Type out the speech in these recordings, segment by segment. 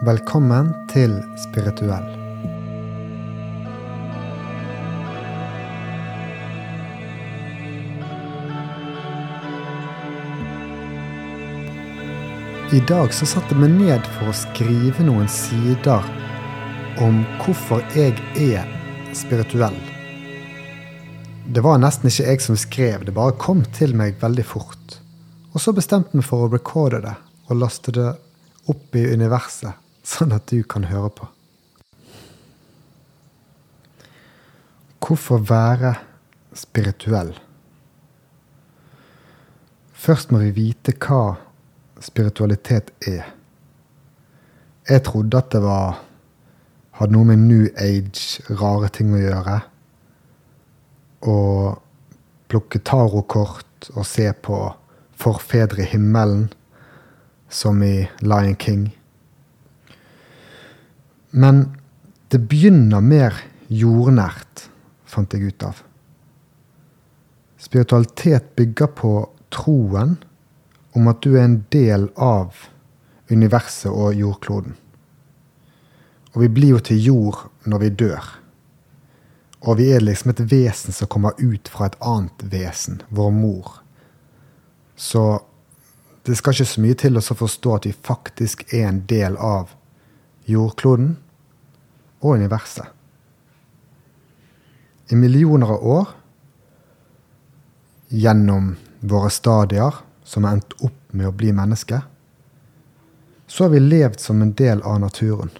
Velkommen til Spirituell. I dag så satte jeg meg ned for å skrive noen sider om hvorfor jeg er spirituell. Det var nesten ikke jeg som skrev, det bare kom til meg veldig fort. Og så bestemte jeg meg for å recorde det og laste det opp i universet, sånn at du kan høre på. Hvorfor være spirituell? Først må vi vite hva spiritualitet er. Jeg trodde at det var, hadde noe med New Age, rare ting å gjøre. Å plukke tarotkort og se på forfedre i himmelen, som i Lion King. Men det begynner mer jordnært, fant jeg ut av. Spiritualitet bygger på troen om at du er en del av universet og jordkloden. Og vi blir jo til jord når vi dør. Og vi er liksom et vesen som kommer ut fra et annet vesen, vår mor. Så det skal ikke så mye til å forstå at vi faktisk er en del av jordkloden og universet. I millioner av år, gjennom våre stadier, som har endt opp med å bli menneske, så har vi levd som en del av naturen.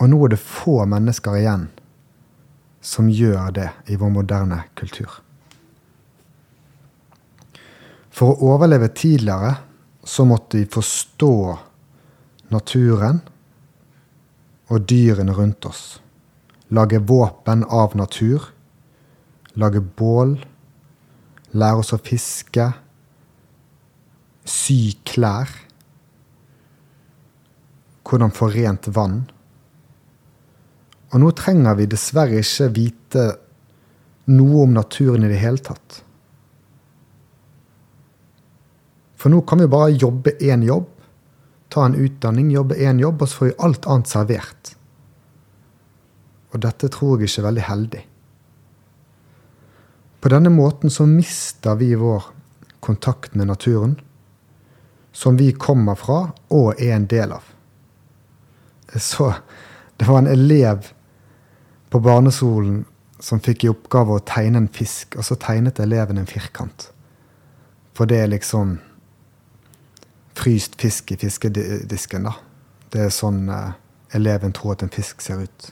Og nå er det få mennesker igjen som gjør det i vår moderne kultur. For å overleve tidligere så måtte vi forstå naturen og dyrene rundt oss. Lage våpen av natur. Lage bål lære oss å fiske, sy klær, hvordan få rent vann. Og nå trenger vi dessverre ikke vite noe om naturen i det hele tatt. For nå kan vi bare jobbe én jobb, ta en utdanning, jobbe én jobb, og så får vi alt annet servert. Og dette tror jeg ikke er veldig heldig. På denne måten så mister vi vår kontakt med naturen, som vi kommer fra og er en del av. Så det var en elev på barneskolen som fikk i oppgave å tegne en fisk, og så tegnet eleven en firkant. For det er liksom fryst fisk i fiskedisken, da. Det er sånn eh, eleven tror at en fisk ser ut.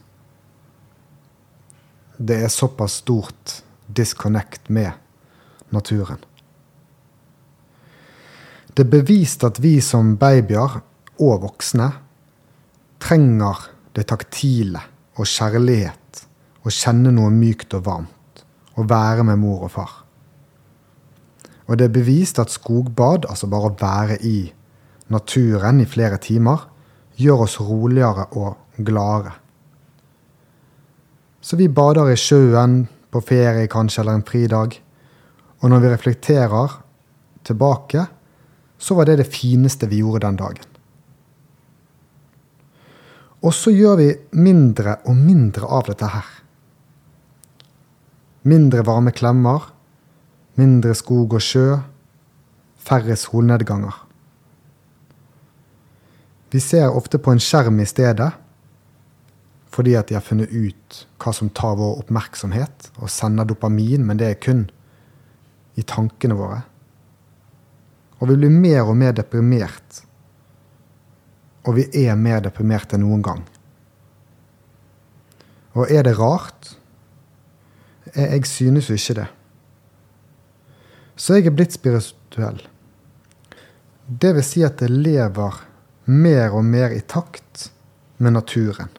Det er såpass stort disconnect med naturen. Det er bevist at vi som babyer og voksne trenger det taktile og kjærlighet, å kjenne noe mykt og varmt, og være med mor og far. Og det er bevist at skogbad, altså bare å være i naturen i flere timer, gjør oss roligere og gladere. Så vi bader i sjøen, på ferie kanskje, eller en fridag. Og når vi reflekterer tilbake, så var det det fineste vi gjorde den dagen. Og så gjør vi mindre og mindre av dette her. Mindre varme klemmer, mindre skog og sjø, færre solnedganger. Vi ser ofte på en skjerm i stedet, fordi at de har funnet ut hva som tar vår oppmerksomhet og sender dopamin, men det er kun i tankene våre. Og vi blir mer og mer deprimert. Og vi er mer deprimert enn noen gang. Og er det rart? Jeg synes jo ikke det. Så jeg er blitt spirituell. Det vil si at jeg lever mer og mer i takt med naturen.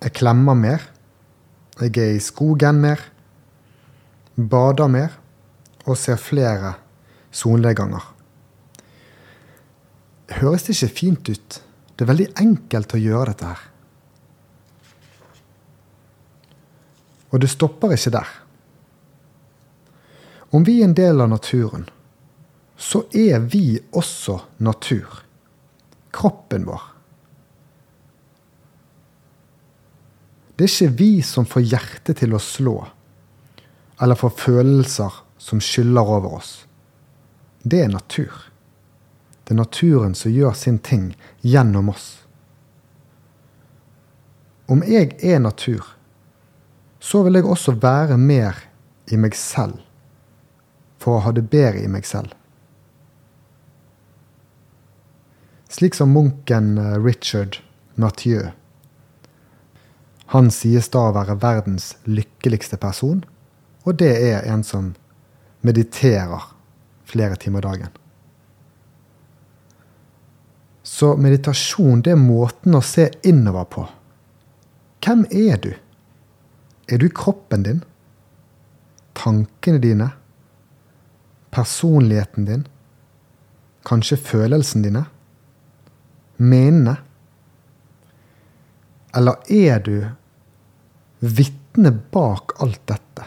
Jeg klemmer mer. Jeg er i skogen mer. Bader mer. Og ser flere solnedganger. Høres det ikke fint ut? Det er veldig enkelt å gjøre dette her. Og det stopper ikke der. Om vi er en del av naturen, så er vi også natur. Kroppen vår. Det er ikke vi som får hjertet til å slå, eller får følelser som skyller over oss. Det er natur. Det er naturen som gjør sin ting gjennom oss. Om jeg er natur, så vil jeg også være mer i meg selv for å ha det bedre i meg selv. Slik som munken eh, Richard Mathieu. Han sies da å være verdens lykkeligste person, og det er en som mediterer flere timer dagen. Så meditasjon det er måten å se innover på. Hvem er du? Er du kroppen din? Tankene dine? Personligheten din? Kanskje følelsene dine? Menene? Eller er du vitne bak alt dette?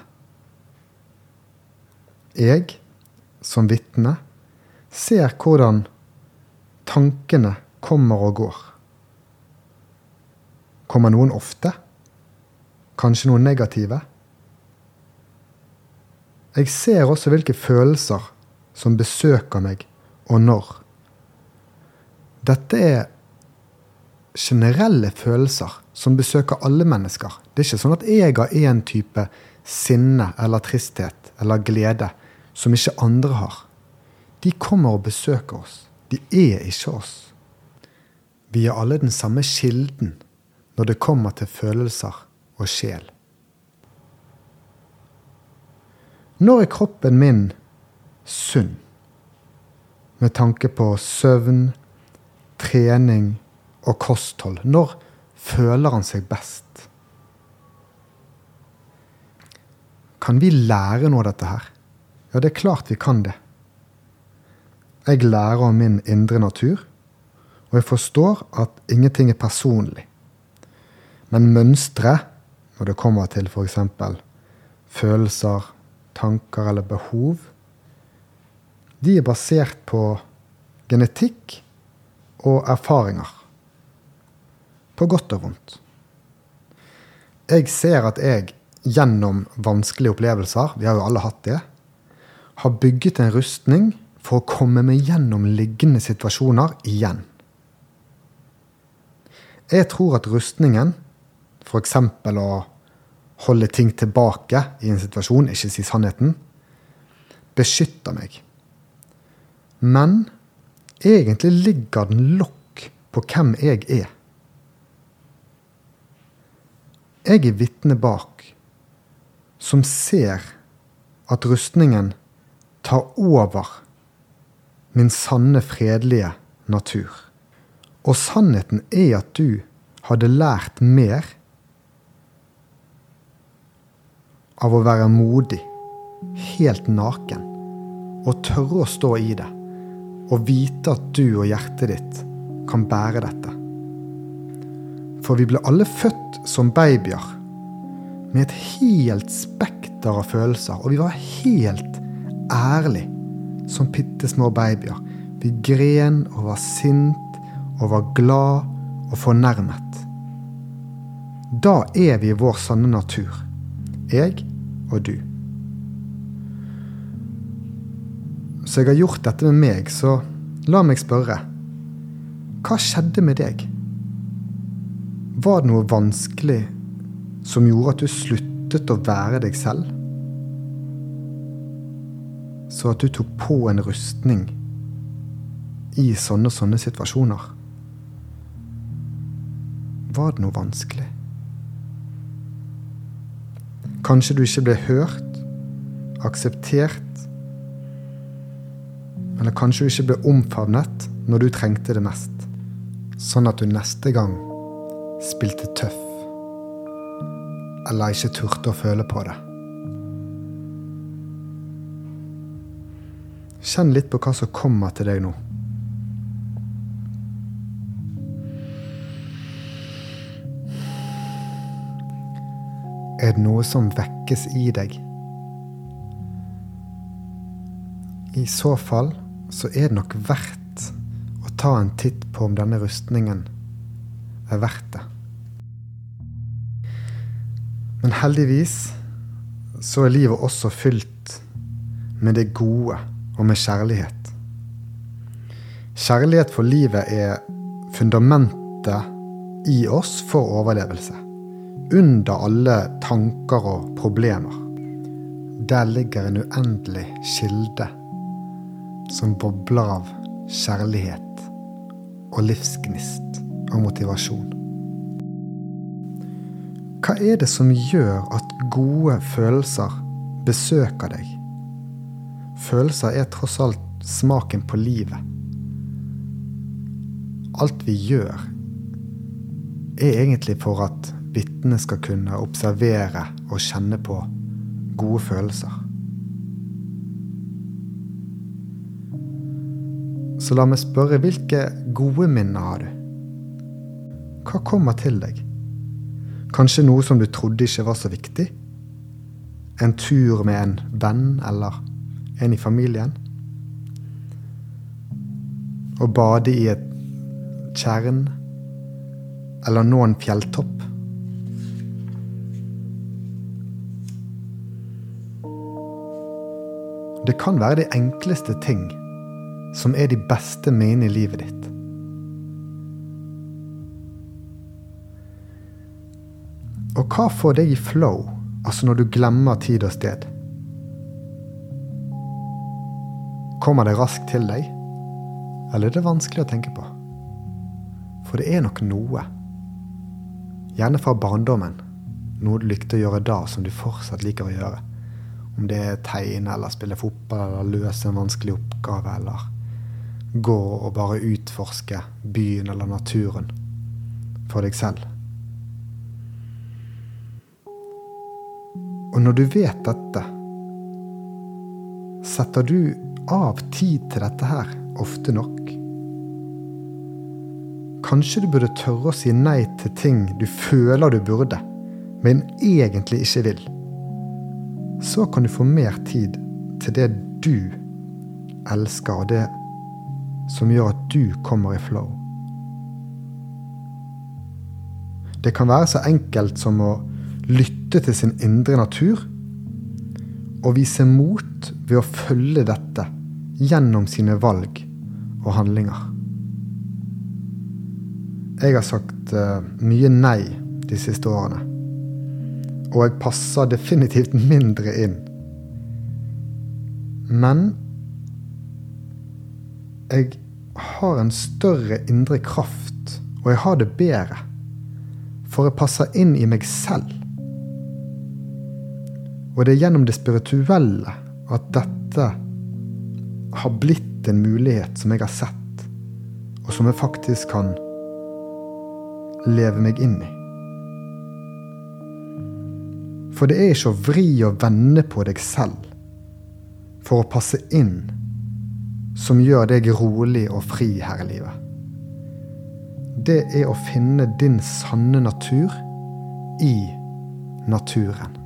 Jeg, som vitne, ser hvordan tankene kommer og går. Kommer noen ofte? Kanskje noen negative? Jeg ser også hvilke følelser som besøker meg, og når. Dette er generelle følelser som besøker alle mennesker. Det er ikke sånn at jeg har én type sinne eller tristhet eller glede som ikke andre har. De kommer og besøker oss. De er ikke oss. Vi er alle den samme kilden når det kommer til følelser og sjel. Når er kroppen min sunn? Med tanke på søvn, trening og kosthold. Når føler han seg best? Kan vi lære noe av dette her? Ja, det er klart vi kan det. Jeg lærer om min indre natur, og jeg forstår at ingenting er personlig. Men mønstre, når det kommer til f.eks. følelser, tanker eller behov, de er basert på genetikk og erfaringer. På godt og vondt. Jeg ser at jeg gjennom vanskelige opplevelser, vi har jo alle hatt det, har bygget en rustning for å komme meg gjennom liggende situasjoner igjen. Jeg tror at rustningen, f.eks. å holde ting tilbake i en situasjon, ikke si sannheten, beskytter meg. Men egentlig ligger den lokk på hvem jeg er. Jeg er vitne bak, som ser at rustningen tar over min sanne, fredelige natur. Og sannheten er at du hadde lært mer av å være modig, helt naken, og tørre å stå i det, og vite at du og hjertet ditt kan bære dette. For vi ble alle født som babyer med et helt spekter av følelser, og vi var helt ærlig som bitte små babyer. Vi gren og var sint og var glad og fornærmet. Da er vi i vår sanne natur. Jeg og du. Så jeg har gjort dette med meg, så la meg spørre. Hva skjedde med deg? Var det noe vanskelig som gjorde at du sluttet å være deg selv? Så at du tok på en rustning i sånne og sånne situasjoner? Var det noe vanskelig? Kanskje du ikke ble hørt, akseptert. Eller kanskje du ikke ble omfavnet når du trengte det mest. Sånn at du neste gang spilte tøff. Eller ikke turte å føle på det. Kjenn litt på hva som kommer til deg nå. Er det noe som vekkes i deg? I så fall så er det nok verdt å ta en titt på om denne rustningen er verdt det. Men heldigvis så er livet også fylt med det gode og med kjærlighet. Kjærlighet for livet er fundamentet i oss for overlevelse. Under alle tanker og problemer. Der ligger en uendelig kilde som bobler av kjærlighet og livsgnist og motivasjon. Hva er det som gjør at gode følelser besøker deg? Følelser er tross alt smaken på livet. Alt vi gjør, er egentlig for at vitnet skal kunne observere og kjenne på gode følelser. Så la meg spørre, hvilke gode minner har du? Hva kommer til deg? Kanskje noe som du trodde ikke var så viktig? En tur med en venn eller en i familien? Å bade i et tjern? Eller nå en fjelltopp? Det kan være de enkleste ting som er de beste minnene i livet ditt. Og hva får deg i flow, altså når du glemmer tid og sted? Kommer det raskt til deg, eller er det vanskelig å tenke på? For det er nok noe, gjerne fra barndommen, noe du likte å gjøre da som du fortsatt liker å gjøre. Om det er tegne eller spille fotball eller løse en vanskelig oppgave eller gå og bare utforske byen eller naturen for deg selv. Og når du vet dette, setter du av tid til dette her ofte nok? Kanskje du burde tørre å si nei til ting du føler du burde, men egentlig ikke vil. Så kan du få mer tid til det du elsker, og det som gjør at du kommer i flow. Det kan være så enkelt som å lytte til sin indre natur og vise mot ved å følge dette gjennom sine valg og handlinger. Jeg har sagt uh, mye nei de siste årene. Og jeg passer definitivt mindre inn. Men jeg har en større indre kraft, og jeg har det bedre. For jeg passer inn i meg selv. Og det er gjennom det spirituelle at dette har blitt en mulighet som jeg har sett, og som jeg faktisk kan leve meg inn i. For det er ikke å vri og vende på deg selv for å passe inn som gjør deg rolig og fri her i livet. Det er å finne din sanne natur i naturen.